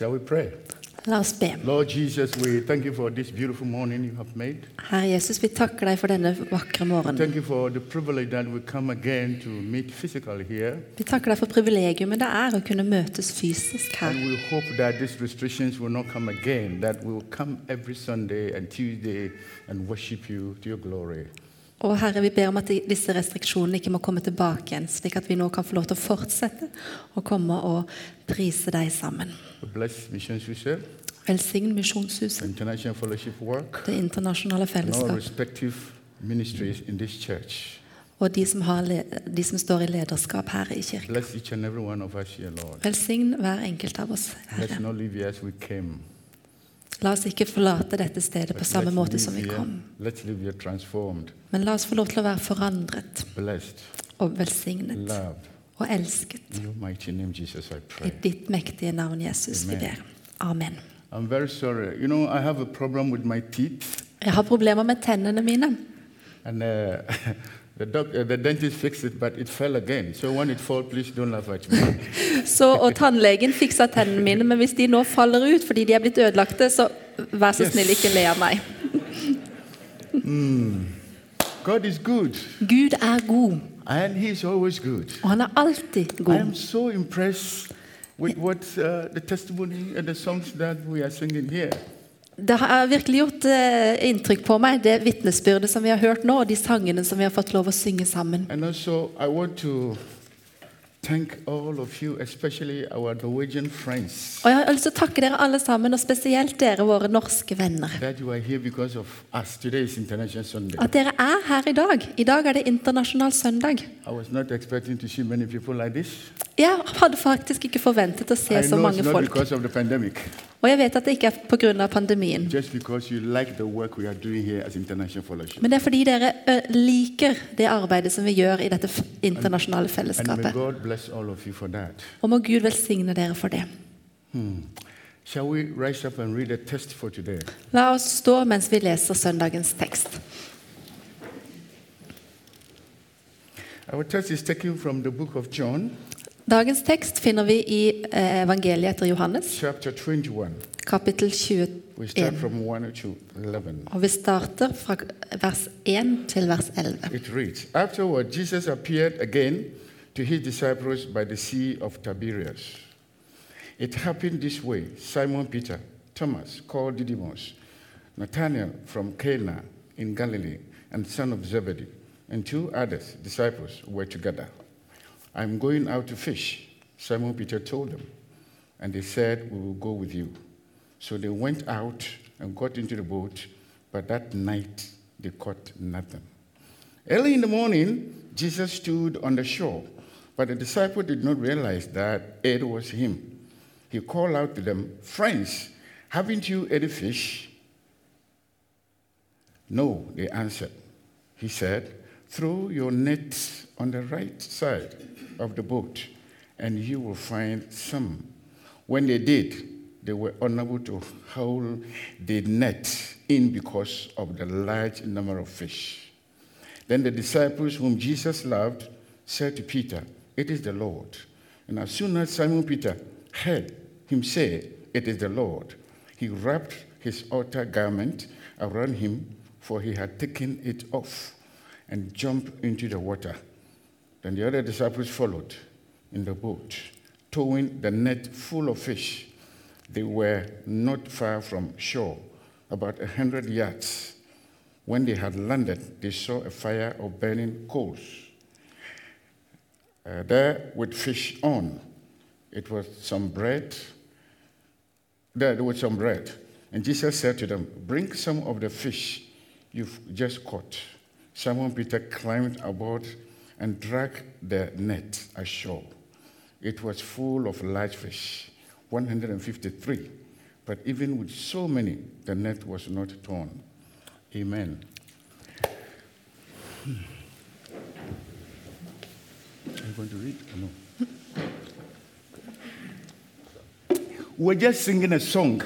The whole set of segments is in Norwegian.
Shall we pray? La oss be. Lord Jesus, we thank you for this beautiful morning you have made. Herre Jesus, vi takker deg for denne vakre morgenen. Thank you for the privilege that we come again to meet physically here. Vi takker deg for privilegiumet det er å kunne møtes fysisk her. And we hope that these restrictions will not come again, that we will come every Sunday and Tuesday and worship you to your glory. Og Herre, vi ber om at disse restriksjonene ikke må komme tilbake igjen, slik at vi nå kan få lov til å fortsette å komme og prise deg sammen. Velsign Misjonshuset, International Fellowship Work, det internasjonale fellesskapet, fellesskap, og de som, har, de som står i lederskap her i kirken. Velsign hver enkelt av oss, Herre. not leave here as we came. La oss ikke forlate dette stedet på samme måte som vi kom, men la oss få lov til å være forandret og velsignet og elsket. I ditt mektige navn, Jesus, vi ber. Amen. I'm very sorry. You know, I have a problem with my teeth, Jeg har problemer med tennene mine. and uh, the, doc, uh, the dentist fixed it, but it fell again. So when it falls, please don't laugh at me. Så, og tannlegen fiksa tennene mine, men hvis de nå faller ut fordi de er blitt ødelagte, så vær så Yes. snill, ikke le av meg. God is good, Gud er god, and He's always good. og han er alltid I god. am so impressed with what uh, the testimony and the songs that we are singing here. Det har virkelig gjort eh, inntrykk på meg, det vitnesbyrdet som vi har hørt nå, og de sangene som vi har fått lov å synge sammen. And also, I want to thank all of you, especially our Norwegian friends, Og jeg har lyst til å takke dere alle sammen, og spesielt dere, våre norske venner. that you are here because of us. Today is International Sunday. At dere er her i dag. I dag er det internasjonal søndag. I was not expecting to see many people like this. Jeg hadde faktisk ikke forventet å se I så know it's mange not folk. because of the pandemic, Og jeg vet at det ikke er pga. pandemien. like. Men det er fordi dere liker det arbeidet som vi gjør i dette internasjonale fellesskapet. Og må Gud velsigne dere for det. Today? La oss stå mens vi leser søndagens tekst. Our text is taken from the book of John, Dagens tekst finner vi i eh, evangeliet etter Johannes, chapter 21. kapittel We start 21. from 1 to 11. Og vi starter fra vers 1 til vers 11. It reads Afterward, Jesus appeared again to his disciples by the Sea of Tiberias. It happened this way Simon Peter, Thomas, called Didymus, Nathanael from Cana in Galilee, and son of Zebedee, and two others, disciples, were together. I'm going out to fish, Simon Peter told them. And they said, We will go with you. So they went out and got into the boat, but that night they caught nothing. Early in the morning, Jesus stood on the shore, but the disciple did not realize that it was him. He called out to them, Friends, haven't you any fish? No, they answered. He said, Throw your nets on the right side of the boat, and you will find some. When they did, they were unable to haul the net in because of the large number of fish. Then the disciples whom Jesus loved said to Peter, It is the Lord. And as soon as Simon Peter heard him say, It is the Lord, he wrapped his outer garment around him, for he had taken it off, and jumped into the water. Then the other disciples followed in the boat, towing the net full of fish. They were not far from shore, about a hundred yards. When they had landed, they saw a fire of burning coals uh, there with fish on. It was some bread. There, there was some bread. And Jesus said to them, Bring some of the fish you've just caught. Simon Peter climbed aboard and dragged the net ashore. It was full of large fish, 153. But even with so many, the net was not torn. Amen. Hmm. Are you going to read? No. We're just singing a song.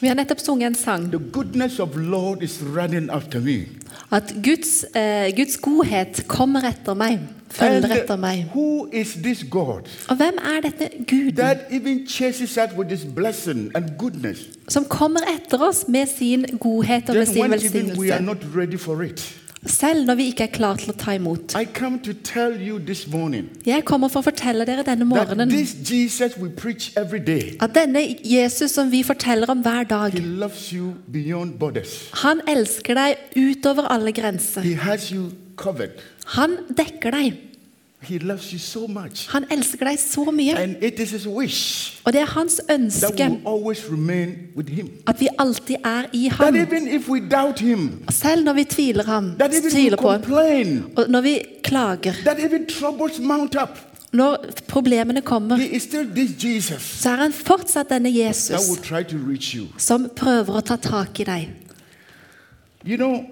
Vi har nettopp sunget en sang. The goodness of Lord is running after me. At Guds, eh, Guds godhet kommer etter meg. følger etter meg. who is this God Og hvem er dette Gud that even chases us with his blessing and goodness? som kommer etter oss med sin godhet og med sin when even we are velsignelse? not ready for it. Selv når vi ikke er klar til å ta imot. Morning Jeg kommer for å fortelle dere denne morgenen at denne Jesus som vi forteller om hver dag, han elsker deg utover alle grenser. Han dekker deg. He loves you so much. Han elsker deg så mye. And it is his wish Og det er hans that we ønske always remain with him. at vi alltid er i That ham. even if we doubt him, Selv når vi tviler ham, that even we tviler på ham, complain, og når vi klager, that even troubles mount up, når problemene kommer, he is still this Jesus så er han fortsatt denne that Jesus try to reach you. som prøver å ta tak i deg. You know,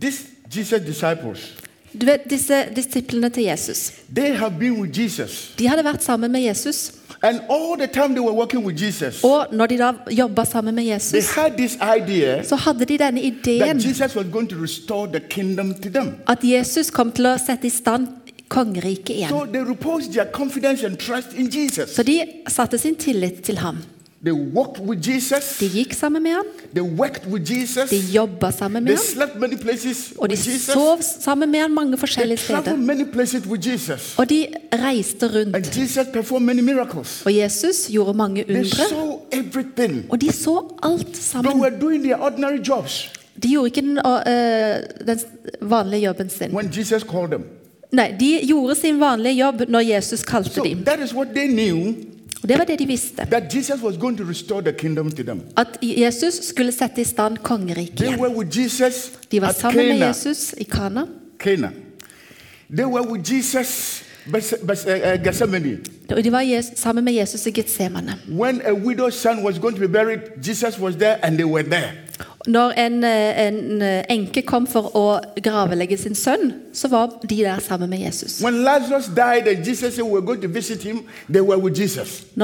these Jesus disciples, Du vet, Disse disiplene til Jesus they have been with Jesus. de hadde vært sammen med Jesus. And all the time they were working with Jesus, Og når de da jobba sammen med they Jesus, had this idea så hadde de denne that ideen Jesus was going to restore the kingdom to them. at Jesus kom til å sette i stand kongeriket igjen. So they their confidence and trust in Jesus. Så de satte sin tillit til ham. They walked with Jesus. De gikk sammen med ham, They worked with Jesus. de jobba sammen med They ham, slept many places og de with sov sammen med ham mange forskjellige steder. many places with Jesus. Og de reiste And rundt. Jesus performed many miracles. Og Jesus gjorde mange They undre, saw everything. og de så alt They sammen. were doing their ordinary jobs De gjorde ikke den, uh, den vanlige jobben sin. when Jesus called them. Nei, de gjorde sin vanlige jobb når Jesus kalte So dem. that is what they knew Og det var det de visste. At Jesus skulle sette i stand kongeriket igjen. De var sammen med Jesus i Kana. Cana. They were with Jesus Bes- Bes- Gethsemane. Og de var sammen med Jesus i Getsemane. When a widow's son was going to be buried, Jesus was there and they were there. Når en, eh, en eh, enke kom for å gravelegge sin sønn, så var de der sammen med Jesus. Når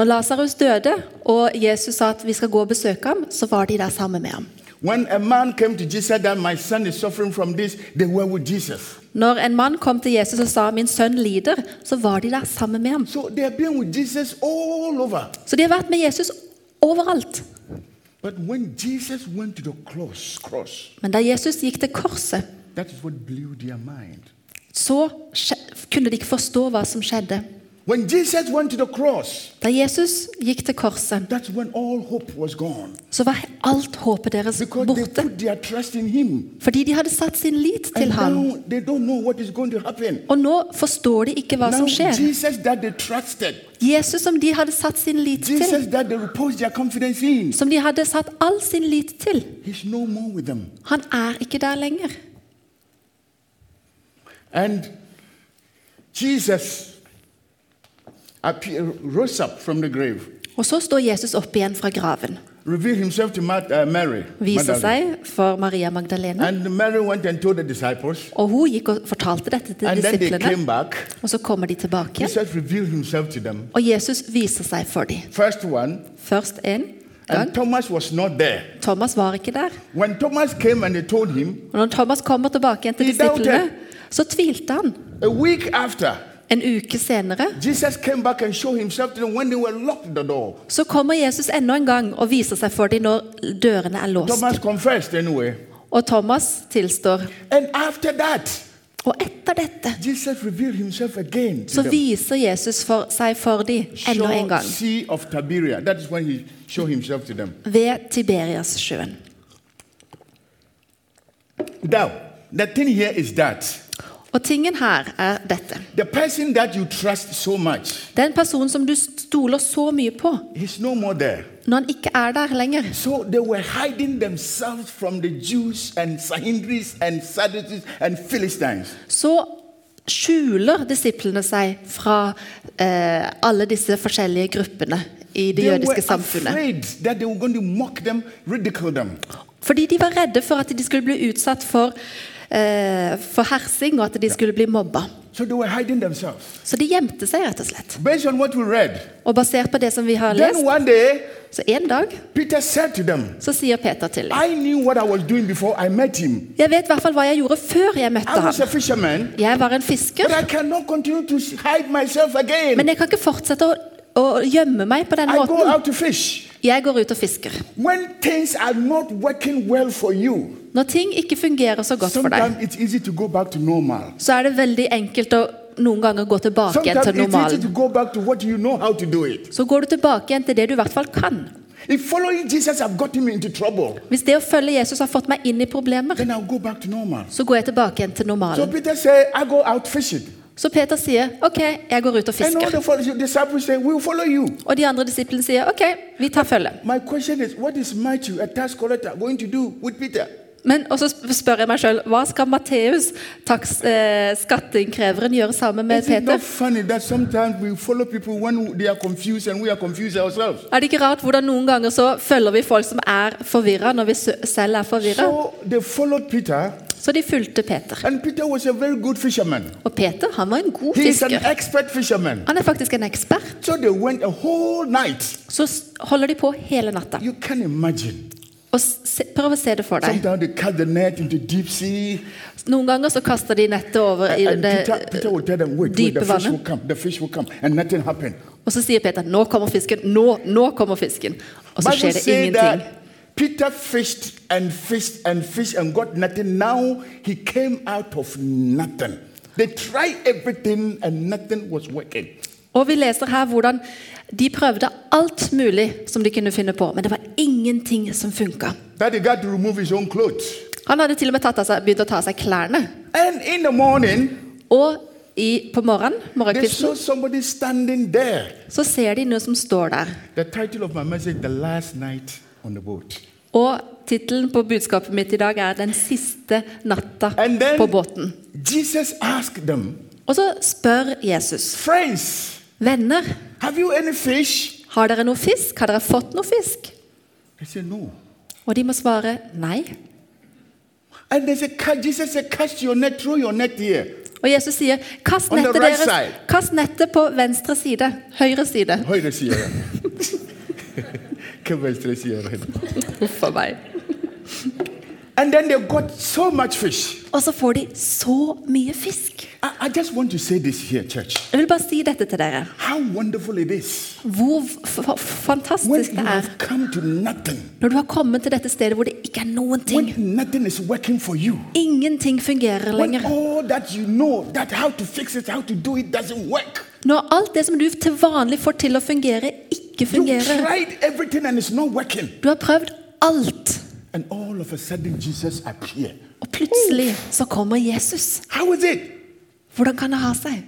Lasarus døde, og Jesus sa at vi skal gå og besøke ham, så var de der sammen med ham. When a man came to Jesus that my son is suffering from this, they were with Jesus. Når en mann kom til Jesus og sa 'min sønn lider', så var de der sammen med ham. Så de har vært med Jesus overalt. But when Jesus went to the cross, cross, Men da Jesus gikk til korset, så kunne de ikke forstå hva som skjedde. When Jesus went to the cross, Da Jesus gikk til korset, that's when all hope was gone. så var alt håpet deres Because they borte. put their trust in him. Fordi de hadde satt sin lit til And ham. now they don't know what is going to happen. Og nå forstår de ikke hva Now som skjer. Jesus that they trusted, Jesus som de hadde satt sin lit til, Jesus that they reposed their confidence in, som de hadde satt all sin lit til, he's no more with them. han er ikke der lenger. And Jesus rose up from the grave, Og så står Jesus opp igjen fra graven, revealed himself to Martha, uh, Mary. viser seg for Maria Magdalena. And Mary went and told the disciples. Og hun gikk og fortalte dette til And then they disiplene. came back. Og så kommer de tilbake, Jesus revealed himself to them. og Jesus viser seg for dem. First one, Først en gang. and Thomas was not there. Thomas var ikke der. When Thomas came and they told him, Og når Thomas kommer tilbake igjen til He doubted. disiplene, så tvilte han. a week after, En uke senere så kommer Jesus enda en gang og viser seg for dem når dørene er låst. Thomas confessed anyway. Og Thomas tilstår. That, Og etter dette så viser Jesus for seg for dem enda en gang ved Tiberiassjøen. Now, the thing here is that Og tingen her er dette. the person that you trust so much, Den personen som du stoler så mye på, no more there. når han ikke er der lenger, So they were from the Jews and and and så skjuler disiplene seg fra eh, alle disse forskjellige gruppene i det They jødiske samfunnet. that they were going to mock them, them. Fordi de var redde for at de skulle bli utsatt for, eh, for hersing, og at de skulle bli mobba. So they were hiding themselves. Så de gjemte seg, rett og slett. Based on what we read, Og basert på det som vi har then lest, one day Så en dag Peter said to them, så sier Peter til dem I knew what I was doing before I met him. Jeg vet i hvert fall hva jeg gjorde før jeg møtte I was a ham. Jeg var en fisker, but I cannot continue to hide myself again. men jeg kan ikke fortsette å, å gjemme meg på den I go måten. out to fish. Jeg går ut og fisker. Well you, Når ting ikke fungerer så godt for deg, så er det veldig enkelt å noen ganger gå tilbake igjen til normalen. you know. Så går du tilbake igjen til det du i hvert fall kan. Hvis det å følge Jesus har fått meg inn i problemer, så går jeg tilbake igjen til So normalen. Peter said, I go out fishing. Så Peter sier OK, jeg går ut og fisker. Og de andre disiplene sier OK, vi tar følge. Men og så spør jeg meg sjøl hva skal Matteus, eh, skatteinnkreveren, gjøre sammen med Peter? Er det ikke rart hvordan noen ganger så følger vi folk som er forvirra, når vi selv er forvirra? So Så de fulgte Peter. Og Peter han var en god fisker. Han er faktisk en ekspert. So they went a whole night. Så holder de på hele natta. You can imagine. Og se, Prøv å se det for deg. Sometimes they cast the net into deep sea, Noen ganger så kaster de nettet over i det Peter, Peter will tell them, "Wait, wait, dype the fish will vannet. come. The fish will come," and nothing happened. Og så sier Peter 'nå kommer fisken', nå, nå kommer fisken. Og så skjer det ingenting. Peter fished and fished and fished and got nothing. Now he came out of nothing. They tried everything and nothing was working. Og vi leser her hvordan de prøvde alt mulig som de kunne finne på, men det var ingenting som funka. Han hadde til og med tatt seg, begynt å ta av seg klærne. Morning, Og i, på morgenen, morgenkvisten så ser de noe som står der. The title of my message, The Last Night. Og tittelen på budskapet mitt i dag er 'Den siste natta på båten'. Them, Og så spør Jesus, Friends, 'Venner, har dere noe fisk? Har dere fått noe fisk?' Said, No. Og de må svare nei. And they said, "Ca- Jesus said, net, net. Og Jesus sier, 'Kast nettet, right deres, kast nettet på venstre side. Høyre side.' Høyre side. Huff a meg. And then they got so much fish. Og så får de så mye fisk. I, I just want to say this here, church. Jeg vil bare si dette til dere. How wonderful it is Hvor f f when fantastisk det er have come to nothing, når du har kommet til dette stedet hvor det ikke er noen when ting. nothing is working for you, Ingenting fungerer when lenger. all that you know, that how to fix it, how to do it, doesn't work. Når alt det som du til vanlig får til å fungere, ikke You fungerer. Du har prøvd alt, og plutselig så kommer Jesus. Hvordan kan det ha seg?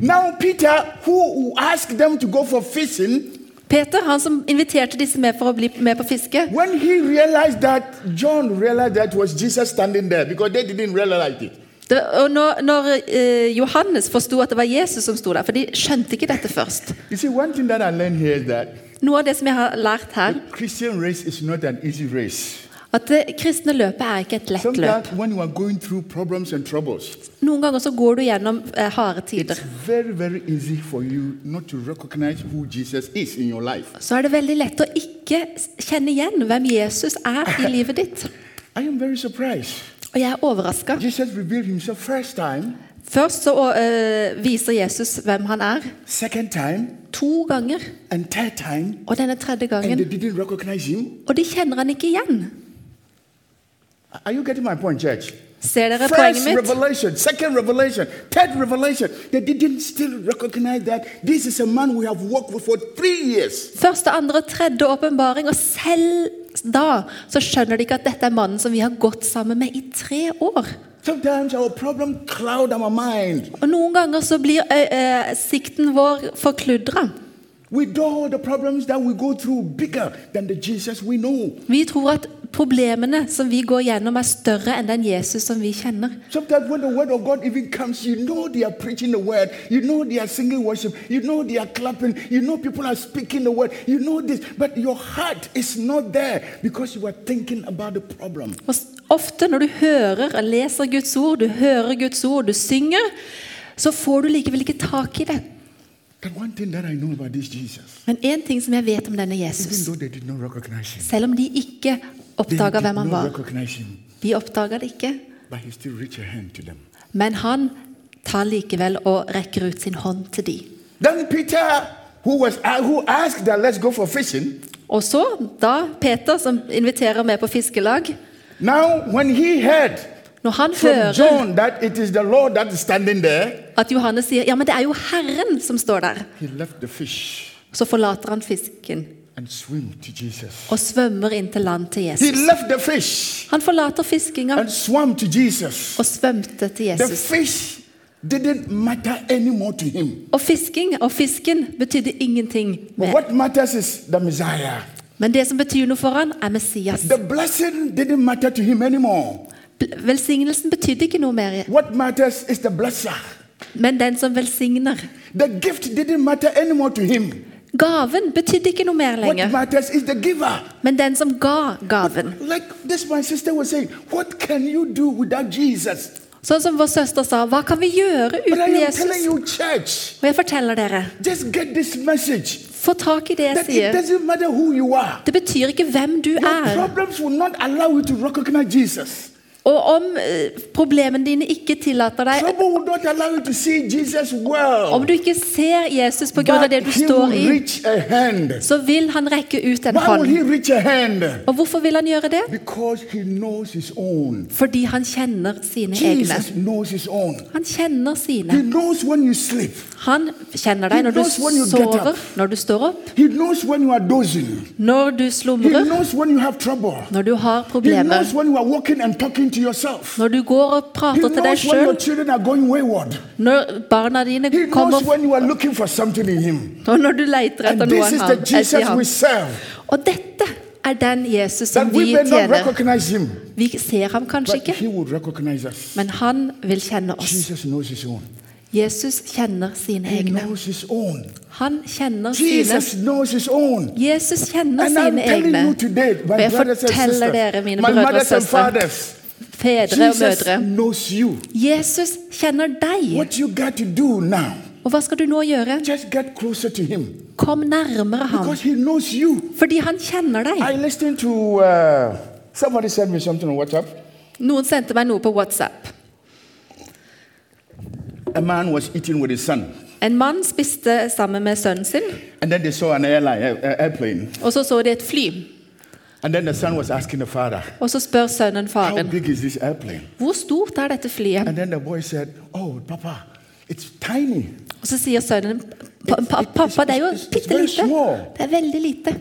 Now, Peter, who asked them to go for fishing, Peter, han som inviterte disse med for å bli med på fiske, when he realized that, John realized that was Jesus standing there because they didn't realize it. Det, og når, når eh, Johannes forsto at det var Jesus som sto der, for de skjønte ikke dette først You see, one thing that I learned here is that Noe av det som jeg har lært her, Christian race is not an easy race. at det kristne løpet er ikke et lett løp. Sometimes when you are going through problems and troubles, Noen ganger så går du gjennom eh, harde tider. very, very easy for you not to recognize who Jesus is in your life. Så er det veldig lett å ikke kjenne igjen hvem Jesus er i livet ditt. I am very surprised. Og jeg er overraska. Først så uh, viser Jesus hvem han er. time, To ganger. time, Og denne tredje gangen. Og de kjenner han ikke igjen. Are you getting my point. Ser dere First poenget mitt? revelation, second revelation, third revelation. They didn't still recognize that this is a man we have worked with for three years. Første, andre, tredje åpenbaring, og selv da så skjønner de ikke at dette er mannen som vi har gått sammen med i tre år. Og noen ganger så blir ø, ø, sikten vår forkludra. We know the problems that we go through bigger than the Jesus we know. Vi tror at problemene som vi går gjennom, er større enn den Jesus som vi kjenner. Sometimes when the word of God even comes, you know they are preaching the word, you know they are singing worship, you know they are clapping, you know people are speaking the word, you know this, but your heart is not there because you are thinking about the problem. Og ofte når du hører og leser Guds ord, du hører Guds ord, du synger, så får du likevel ikke tak i det. Men én ting som jeg vet om denne Jesus, selv om de ikke oppdaga hvem han var De oppdaga det ikke, men han tar likevel og rekker ut sin hånd til de. Then Peter, who was uh, who asked that let's go for fishing, Og så, da Peter, som inviterer med på fiskelag, now when he heard når han hører at Johannes sier ja, men det er jo Herren som står der, he left the fish så forlater han fisken and swim to Jesus. og svømmer inn til land til Jesus. fish Han forlater fiskinga and swam to og svømte til Jesus. fish didn't matter anymore to him. Og fisking og fisken betydde ingenting But mer. what matters is the Messiah. Men det som betyr noe for han, er Messias. Velsignelsen betydde ikke noe mer, What matters is the blesser. men den som velsigner. The gift didn't matter anymore to him. Gaven betydde ikke noe mer lenger, matters is the giver. men den som ga gaven. Like this, my sister was saying, what can you do without Jesus? Sånn som vår søster sa, hva kan vi gjøre uten Jesus? you, church, Og jeg forteller dere, just get this message få tak i det jeg sier. doesn't matter who you are. Det betyr ikke hvem du Your er. Og om eh, problemene dine ikke tillater deg. Om du ikke ser Jesus pga. Det du står i, så vil han rekke ut en hånd. Og hvorfor vil han gjøre det? Fordi han kjenner sine egne. Han kjenner sine. Han kjenner deg når du sover, når du står opp, når du slumrer, når du har problemer, and to yourself. når du går og prater til deg sjøl, når barna dine He knows kommer, when you are looking for something in him. og når du leter And etter noe this is the. Jesus we serve. Og dette er den Jesus som vi tjener. Vi ser ham kanskje ikke, men han vil kjenne oss. Jesus knows his own. Jesus kjenner sine egne. Han kjenner sine. Jesus kjenner sine egne. Og jeg forteller dere, mine brødre og søstre, fedre og mødre. Jesus kjenner deg. What you got to do now, Og hva skal du nå gjøre? Kom nærmere ham, fordi han kjenner deg. To uh, somebody sent me something on WhatsApp. Noen sendte meg noe på WhatsApp. A man was eating with his son, En mann spiste sammen med sønnen sin, and then they saw an airline, airplane, og så så de et fly. And then the son was asking the father, Og så spør sønnen "How faren big is this airplane?" hvor stort er dette flyet. And then the boy said, "Oh, Papa, it's tiny." Og så sier sønnen "Pa- pa- pappa, det er jo bitte lite. Det er veldig lite.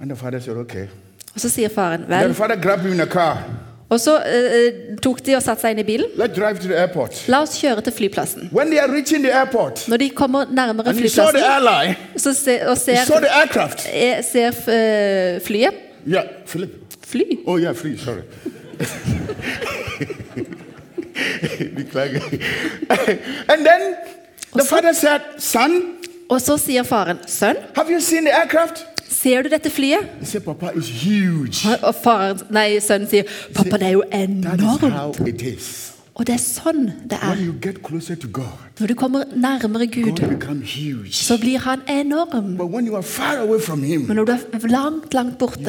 And the said, "Okay." Og så sier faren Then the vel. father grabbed him in a car. Og så uh, tok de og satte seg inn i bilen. Let's drive to the airport. La oss kjøre til flyplassen. When they are reaching the airport, Når de kommer nærmere flyplassen airline, så se, og ser, aircraft. eh, ser uh, flyet Yeah, Philip. Fly. Oh yeah, free. Sorry. And then the father said, "Son, Og så sier faren, 'Sønn, have you seen the aircraft?" ser du dette flyet?' He said, "Papa, it's huge. Og faren, nei, sønnen sier, 'Pappa, det er jo That is enormt'. how it is. Og det er sånn det er. Når du kommer nærmere Gud, så blir han enorm. Men når du er langt, langt borte,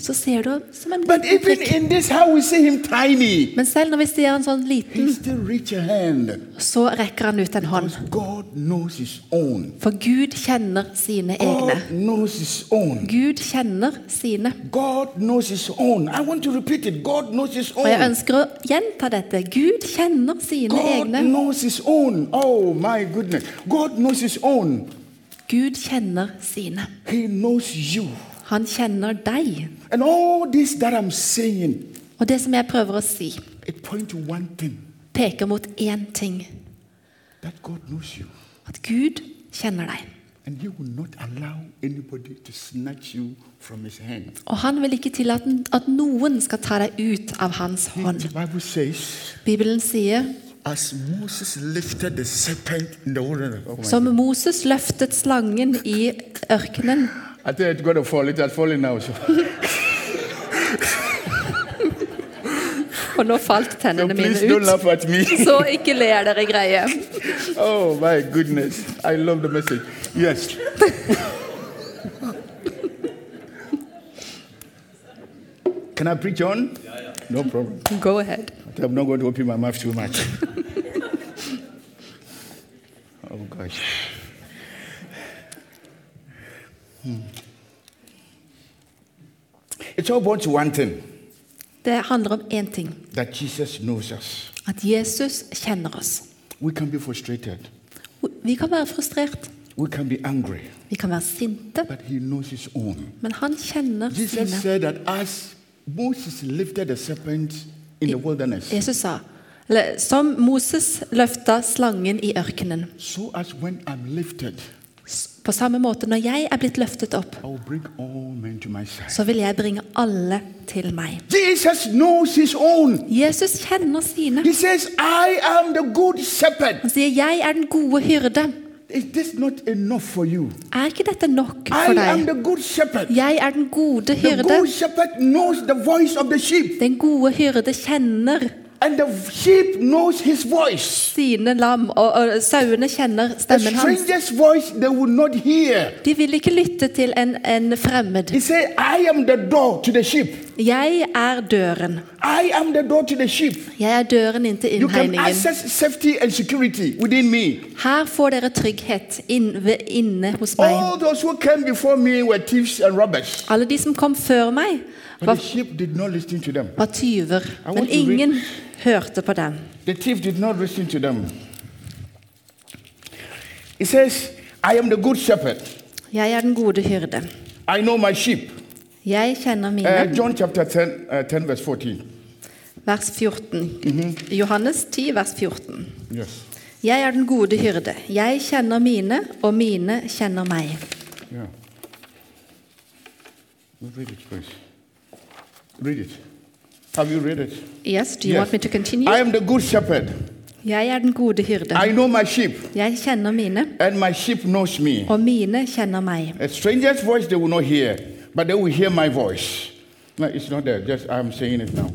så ser du ham som en liten prikk. Men selv når vi ser en sånn liten, så rekker han ut en hånd. For Gud kjenner sine egne. Gud kjenner sine. Og jeg ønsker å gjenta dette. Gud kjenner sine God egne. knows His own. Oh my goodness. God knows His own. Gud kjenner sine. He knows you. Han kjenner deg. And all this that I'm saying, Og det som jeg prøver å si, it point to one thing peker mot én ting. that God knows you. At Gud kjenner deg. And He will not allow anybody to snatch you from His hand. Og han vil ikke tillate at noen skal ta deg ut av hans hånd. The Bible says, Bibelen sier as Moses lifted the serpent in the wilderness. Oh som Moses løftet slangen i ørkenen. I think it's going to fall. It has fallen now. So, Og nå falt so tennene please mine don't ut. laugh at me. Så ikke ler dere greie. Oh my goodness. I love the message. Yes. Can I preach on? No problem. Go ahead. I'm not going to open my mouth too much. oh gosh. Hmm. It's all about one thing Det handler om én ting. that Jesus knows us. At Jesus kjenner oss. We can be Vi kan være frustrert. we can be angry, Vi kan være sinte. but He knows His own. Men han kjenner Jesus sine. said that as Moses lifted in the wilderness, Jesus sa eller, Som Moses løfta slangen i ørkenen, so as when I'm lifted, på samme måte når jeg er blitt løftet opp, så vil jeg bringe alle til meg. Jesus kjenner sine. Says. Han sier 'Jeg er den gode hyrde'. Er ikke dette nok for deg? Jeg er den gode hyrde. Den gode hyrde kjenner and the sheep knows his voice. sine lam, og, og sauene kjenner The stemmen hans. voice they will not hear. De vil ikke lytte til en, en fremmed. He said, I am the door to the sheep. Jeg er døren. I am the door to the sheep. Jeg er døren inn til You can innhegningen. access safety and security within me. Her får dere trygghet inn inne hos meg. All those who came before me were thieves and robbers. Alle de som kom før meg, var, the sheep did not listen to them. var tyver. Men ingen hørte på dem. The thief did not listen to them. He says, I am the good shepherd. Jeg er den gode hyrde. I know my sheep. Jeg kjenner Uh. John chapter 10, uh, 10, verse 14. Vers 14. Johannes 10, vers 14. Yes. Jeg er den gode hyrde. Jeg kjenner mine, og mine kjenner meg. Yeah. Read it, please. Read it. Have you read it? Yes, do you Yes. want me to continue? I am the good shepherd. Jeg er den gode hyrde. I know my sheep, Jeg kjenner mine, and my sheep knows me. og mine kjenner meg. A stranger's voice they will not hear, but they will hear my voice. No, it's not there. Just I'm saying it now.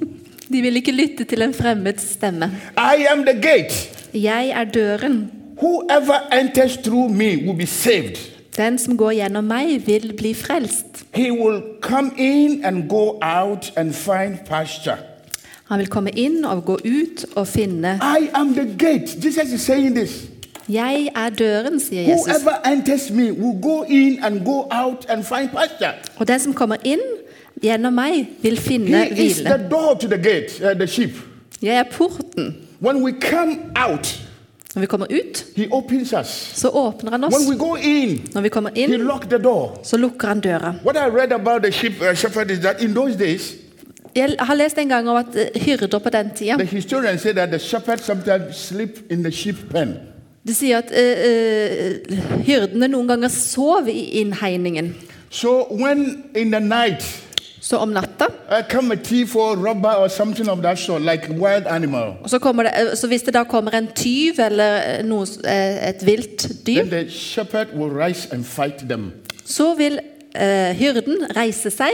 De vil ikke lytte til en fremmeds stemme. I am the gate. Jeg er døren. Whoever enters through me will be saved. Den som går gjennom meg, vil bli frelst. Han vil komme inn og gå ut og finne. Jeg er døren, sier Jesus. Me go go. Og den som kommer inn gjennom meg, vil finne hvile. uh. Jeg er porten. When we come out, Når vi kommer ut, så åpner han oss. in, Når vi kommer inn, locks the door. så lukker han døra. What I read about the sheep uh, shepherd is that in those days, Jeg har lest en gang om at eh, hyrder på den tida the historians say that the shepherd sometimes sleep in the sheep pen. De sier at uh, hyrdene noen ganger sov i innhegningen. So when in the night, Så om natta come a thief or robber or something of that sort, like wild animal, og så, det, eh, så hvis det da kommer en tyv eller eh, noe, eh, et vilt dyr, the shepherd will rise and fight them. så vil eh, hyrden reise seg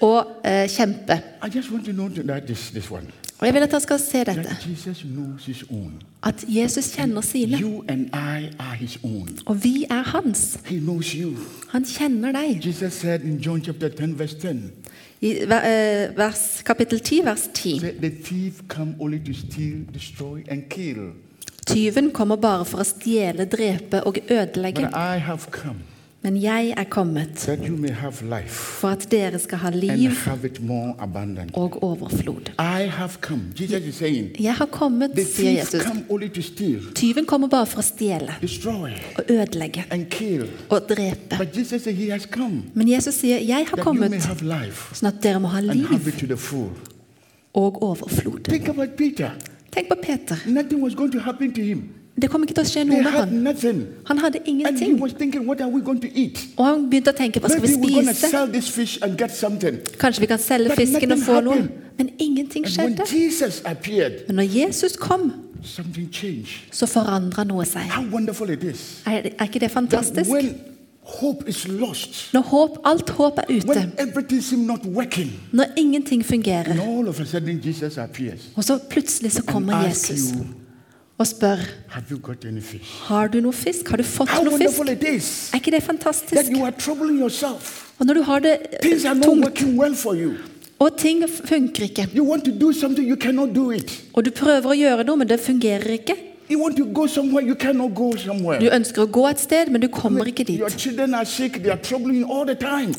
og eh, kjempe. I just want to know that this, this one. Og Jeg vil at dere skal se dette. At Jesus kjenner sine. Og vi er hans. Han kjenner deg. Jesus sa i John 10, vers 10, I eh, vers, kapittel 10, vers 10. that the thief come only to steal, destroy. Tyven kommer bare for å stjele, drepe og ødelegge. Men jeg er kommet for at dere skal ha liv og overflod. I have come. Jesus is saying, Jeg har kommet, sier Jesus. Tyven kommer bare for å stjele og ødelegge og drepe. Men Jesus sier, 'Jeg har kommet sånn at dere må ha liv og overflod'. Think about Peter. Tenk på Peter. Det kom ikke til å skje noe med han. Han hadde ingenting. thinking? Og han begynte å tenke 'Hva skal vi spise?' Kanskje vi kan selge fisken og få noe. Men ingenting skjedde. Men når Jesus kom, så forandra noe seg. Er, er ikke det fantastisk? Når håp, alt håp er ute, når ingenting fungerer, og så plutselig så kommer Jesus og spør Have you got any fish? har du noe fisk. Har du fått How noe fisk? Er ikke det fantastisk? you are troubling yourself. Og når du har det are tungt, well og ting funker ikke, og du prøver å gjøre noe, men det fungerer ikke You want to go somewhere, you cannot go somewhere. Du ønsker å gå et sted, men du kommer ikke dit.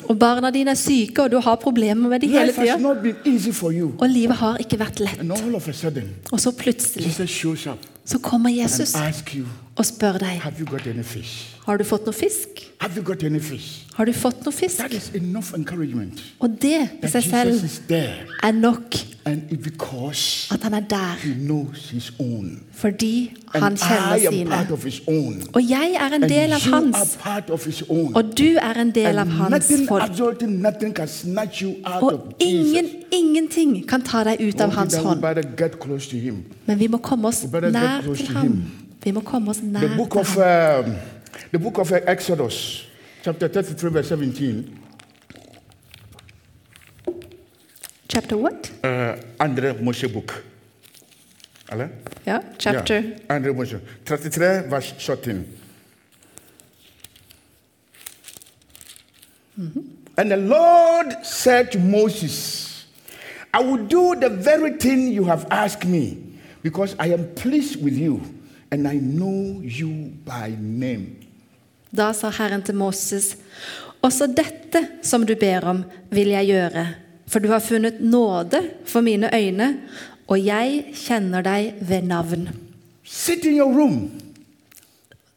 Og barna dine er syke, og du har problemer med dem hele tida. not been easy for you. Og livet har ikke vært lett. Og så plutselig så kommer Jesus og spør deg har du fått noe fisk. Har du fått noe fisk? Og det i seg selv er nok. At han er der, fordi han kjenner sine. Og jeg er en del av hans, og du er en del av hans folk. Og ingen, ingenting kan ta deg ut av hans hånd. Men vi må komme oss nær til ham. Vi må komme oss The nær book of um, the book of Exodus, chapter 33, verse 17. Chapter what? Uh, Andre Moshe book. Alle? Ja, chapter. Yeah, Andre Moshe. 33, verse 17. And the Lord said to Moses, I will do the very thing you have asked me, because I am pleased with you, and I know you by name. Da sa Herren til Moses, også dette som du ber om, vil jeg gjøre, for du har funnet nåde for mine øyne, og jeg kjenner deg ved navn. Sit in your room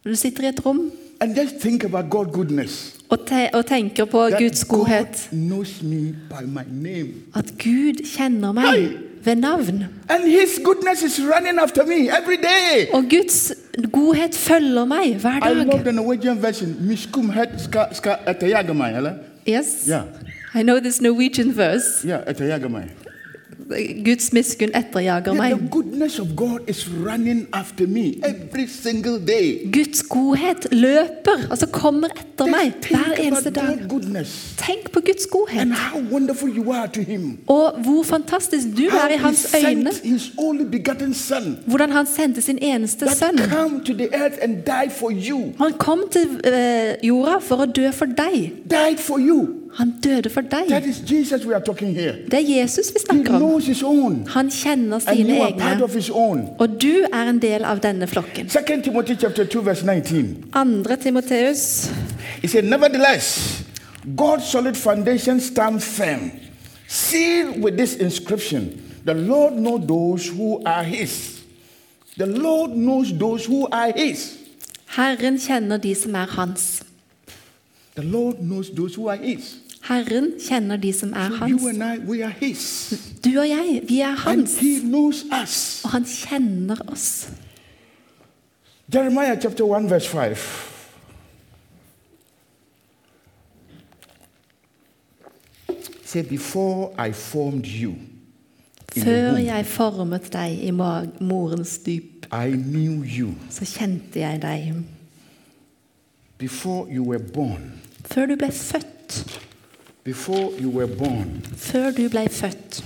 Du sitter i et rom and just think about God's goodness. og, te og tenker på That Guds godhet. God knows me by my name. At Gud kjenner meg Hei! Ved navn. And His goodness is running after me every day. Og Guds godhet følger meg hver I love dag. the Norwegian version. Miskum het ska ska etayagamai, eller? Yes. Yeah, I know this Norwegian verse. yeah. Guds miskunn etterjager meg. the goodness of God is running after me every single day. Guds godhet løper, altså kommer etter meg hver eneste dag. Tenk på Guds godhet, and how wonderful you are to Him. og hvor fantastisk du er i hans øyne. sent His only begotten Son Hvordan han sendte sin eneste sønn. come to the earth and died for you. Han kom til eh, jorda for å dø for deg. Han døde for deg. Det er Jesus vi snakker om. Han kjenner sine you are part egne, og du er en del av denne flokken. 2 Timoteus 2 vers 19. Andre Timoteus, He said, Nevertheless, God's solid foundation stands firm, sealed with this inscription The Lord knows those who are His. The Lord knows those who are His. Herren kjenner de som er hans. The Lord knows those who are His. Herren kjenner de som er You hans. and I, we are His. Du og jeg, vi er hans, He knows us. og han kjenner oss. Jeremiah chapter 1, verse 5. Say, before I formed you Før jeg formet deg i morens dyp, I knew you. så kjente jeg deg. Before you were born, Før du ble født, before you were born, før du ble født,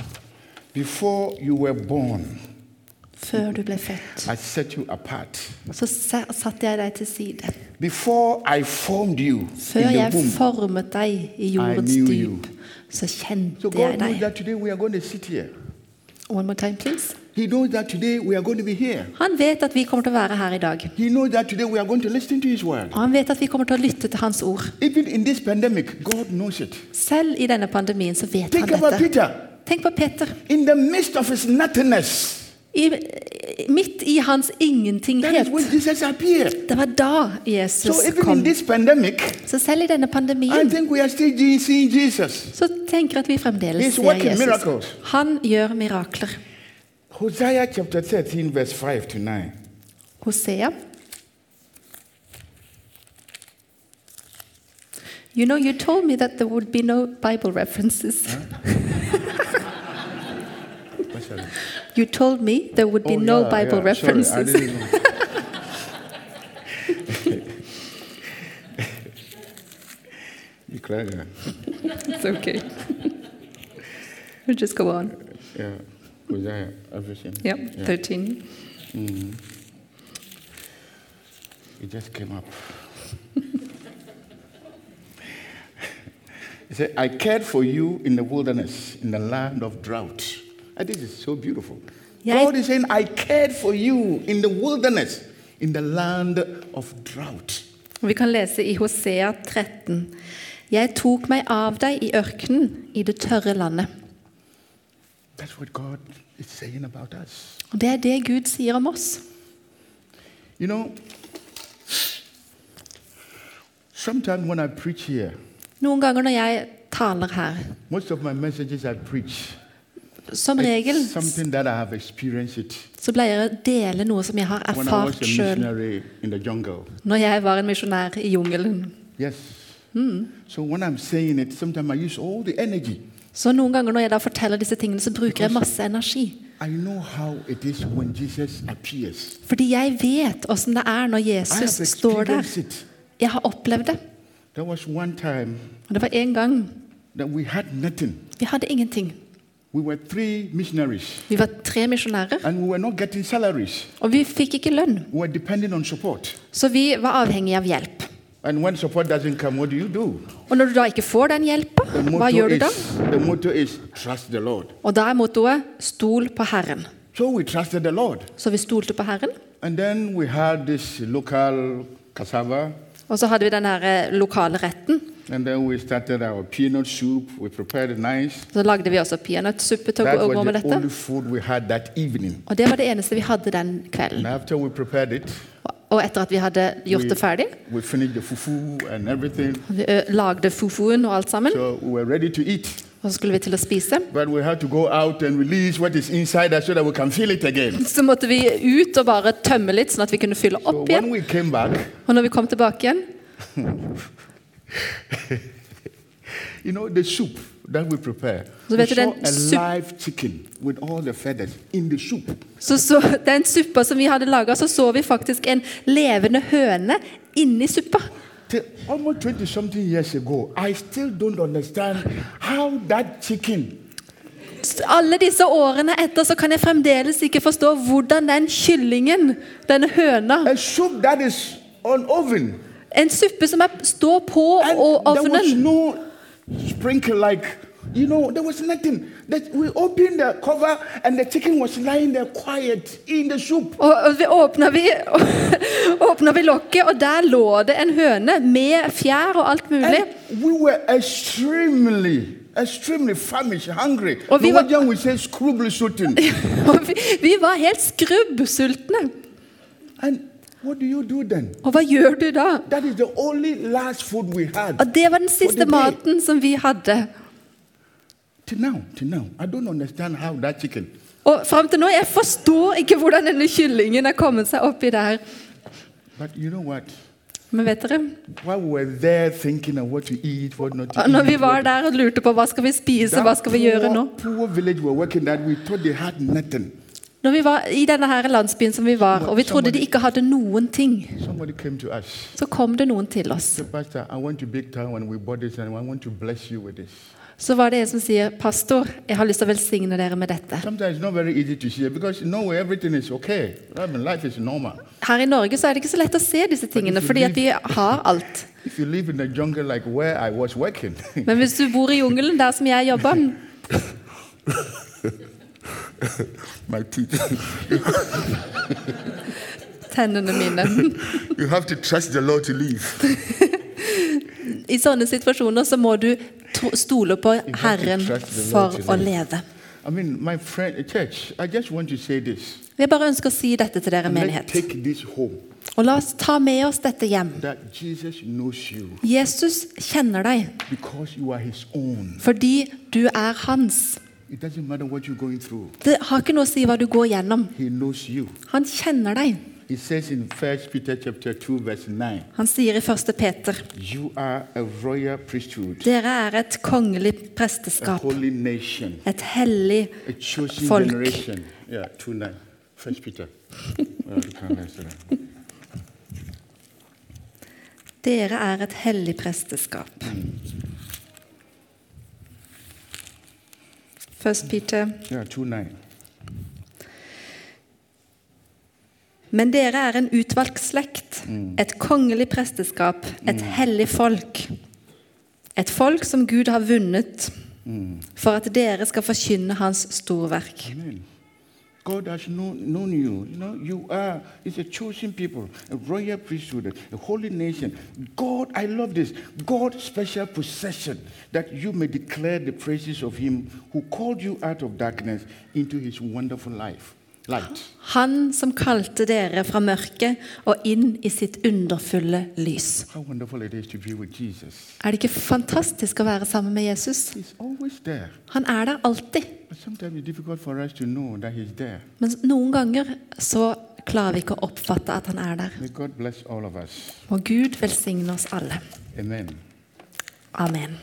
before you were born, før du ble født, I set you apart. så satte jeg deg til side. Before I formed you Før in the jeg womb. formet deg i jordens knew you. dyp, så kjente jeg deg. One more time, please. He knows that today we are going to be here. Han vet at vi kommer til å være her i dag. He knows that today we are going to listen to His word. Og han vet at vi kommer til å lytte til hans ord. Even in this pandemic, God knows it. Selv i denne pandemien så vet han Think about dette. Peter. Tenk på Peter. In the midst of his nothingness, I, midt i hans ingentinghet. Det var da Jesus kom. pandemic, Så selv i denne pandemien så tenker jeg at vi fremdeles ser Jesus. Han gjør mirakler. Hosea chapter 13, verse 5 to 9. Hosea. You know, you told me that there would be no Bible references. You told me there would be Oh, no yeah, Bible yeah. Sorry, I references. Beklager. it's okay. we'll just go on. Yeah. Hosea, everything. Yep, Yeah. 13. Mm-hmm. It just came up. he said, I cared for you in the wilderness, in the land of drought. And this is so beautiful. Jeg- God is saying, I cared for you in the wilderness, in the land of drought. Vi kan lese i Hosea 13. Jeg tok meg av deg i ørkenen, i det tørre landet. That's what God is saying about us. Og Det er det Gud sier om oss. You know, sometimes when I preach here, Noen ganger når jeg taler her, som regel så pleier jeg å dele noe som jeg har erfart sjøl når jeg var en misjonær i jungelen. Yes. So it, the energy. Så noen ganger når jeg da forteller disse tingene, så bruker jeg masse energi. Fordi jeg vet åssen det er når Jesus står der. it. Jeg har opplevd det. Og det var en gang vi hadde ingenting. We were three missionaries, Vi var tre misjonærer, and we were not getting salaries. og vi fikk ikke lønn. We were depending on support. Så vi var avhengige av hjelp. And when support doesn't come, what do you do? Og når du da ikke får den hjelpa, hva gjør du da? the motto is trust the Lord. Og da er mottoet 'stol på Herren'. So we trusted the Lord. Så vi stolte på Herren. And then we had this local cassava, Og så hadde vi den eh, lokale retten. And then we started our peanut soup. We prepared it nice. Så lagde vi også peanøttsuppe til å gå- med dette. only food we had that evening. Og det var det eneste vi hadde den kvelden. And after we prepared it, Og etter at vi hadde gjort det ferdig, we the fufu and vi lagde fufuen og alt sammen, So we were ready to eat. og så skulle vi til å spise, But we had to go out and release what is inside us so that we can feel it again. så måtte vi ut og bare tømme litt, sånn at vi kunne fylle opp when igjen. back, Og når vi kom tilbake igjen, you know, the soup that we prepare, So we saw a live chicken with all the feathers in the soup. så, så den suppa som vi hadde laga, så så vi faktisk en levende høne inni suppa. Till almost 20 something years ago, I still don't understand how that chicken Alle disse årene etter så kan jeg fremdeles ikke forstå hvordan den kyllingen, denne høna a soup that is on oven En suppe som er, står på og ovnen. you know there was nothing that we opened the cover and the chicken was lying there quiet in the soup Og, og vi åpna vi, åpna vi lokket, og der lå det en høne med fjær og alt mulig. and we were extremely extremely famished hungry Og vi var- we say scrubble vi, vi var helt skrubbsultne. and what do you do then Og hva gjør du da? that is the only last food we had Og det var den siste maten som vi hadde. till now till now I don't understand how that chicken Og fram til nå, jeg forstår ikke hvordan denne kyllingen har kommet seg oppi der. but you know what Men vet dere, når vi var der og lurte på hva skal vi spise, hva skal vi gjøre nå? Når vi var i denne her landsbyen som vi var, og vi trodde de ikke hadde noen ting, så kom det noen til oss. Så var det en som sier, 'Pastor, jeg har lyst til å velsigne dere med dette'. Her i Norge så er det ikke så lett å se disse tingene, fordi at vi har alt. Men hvis du bor i jungelen der som jeg jobba, my teeth, tennene mine you have to trust the Lord to leave. I sånne situasjoner så må du stole på Herren for å leve. I mean, my friend, church, I just want to say this. Jeg bare ønsker å si dette til dere, menighet. take this home Og la oss ta med oss dette hjem. Jesus kjenner deg fordi du er hans. It doesn't matter what you're going through, Det har ikke noe å si hva du går gjennom. he knows you. Han kjenner deg. It says in 1 Peter chapter 2, verse 9, Han sier i 1. Peter dere er et kongelig presteskap, et hellig Folk. generation. Yeah, 2 9. 1 Peter. Well, you can't answer that. Dere er et hellig presteskap. 1. Peter Yeah, 2 Men dere er en utvalgt slekt, et kongelig presteskap, et hellig folk. Et folk som Gud har vunnet, for at dere skal forkynne Hans storverk. Amen. God has known, you. You know, you are, it's a chosen people, a royal priesthood, a holy nation. God, I love this. God's special possession that you may declare the praises of Him who called you out of darkness into His wonderful life, light. Han som kalte dere fra mørket og inn i sitt underfulle lys. Er det ikke fantastisk å være sammen med Jesus? Han er der alltid. But sometimes it's difficult for us to know that He's there. Men noen ganger så klarer vi ikke å oppfatte at han er der. May God bless all of us. Må Gud velsigne oss alle. Amen. Amen.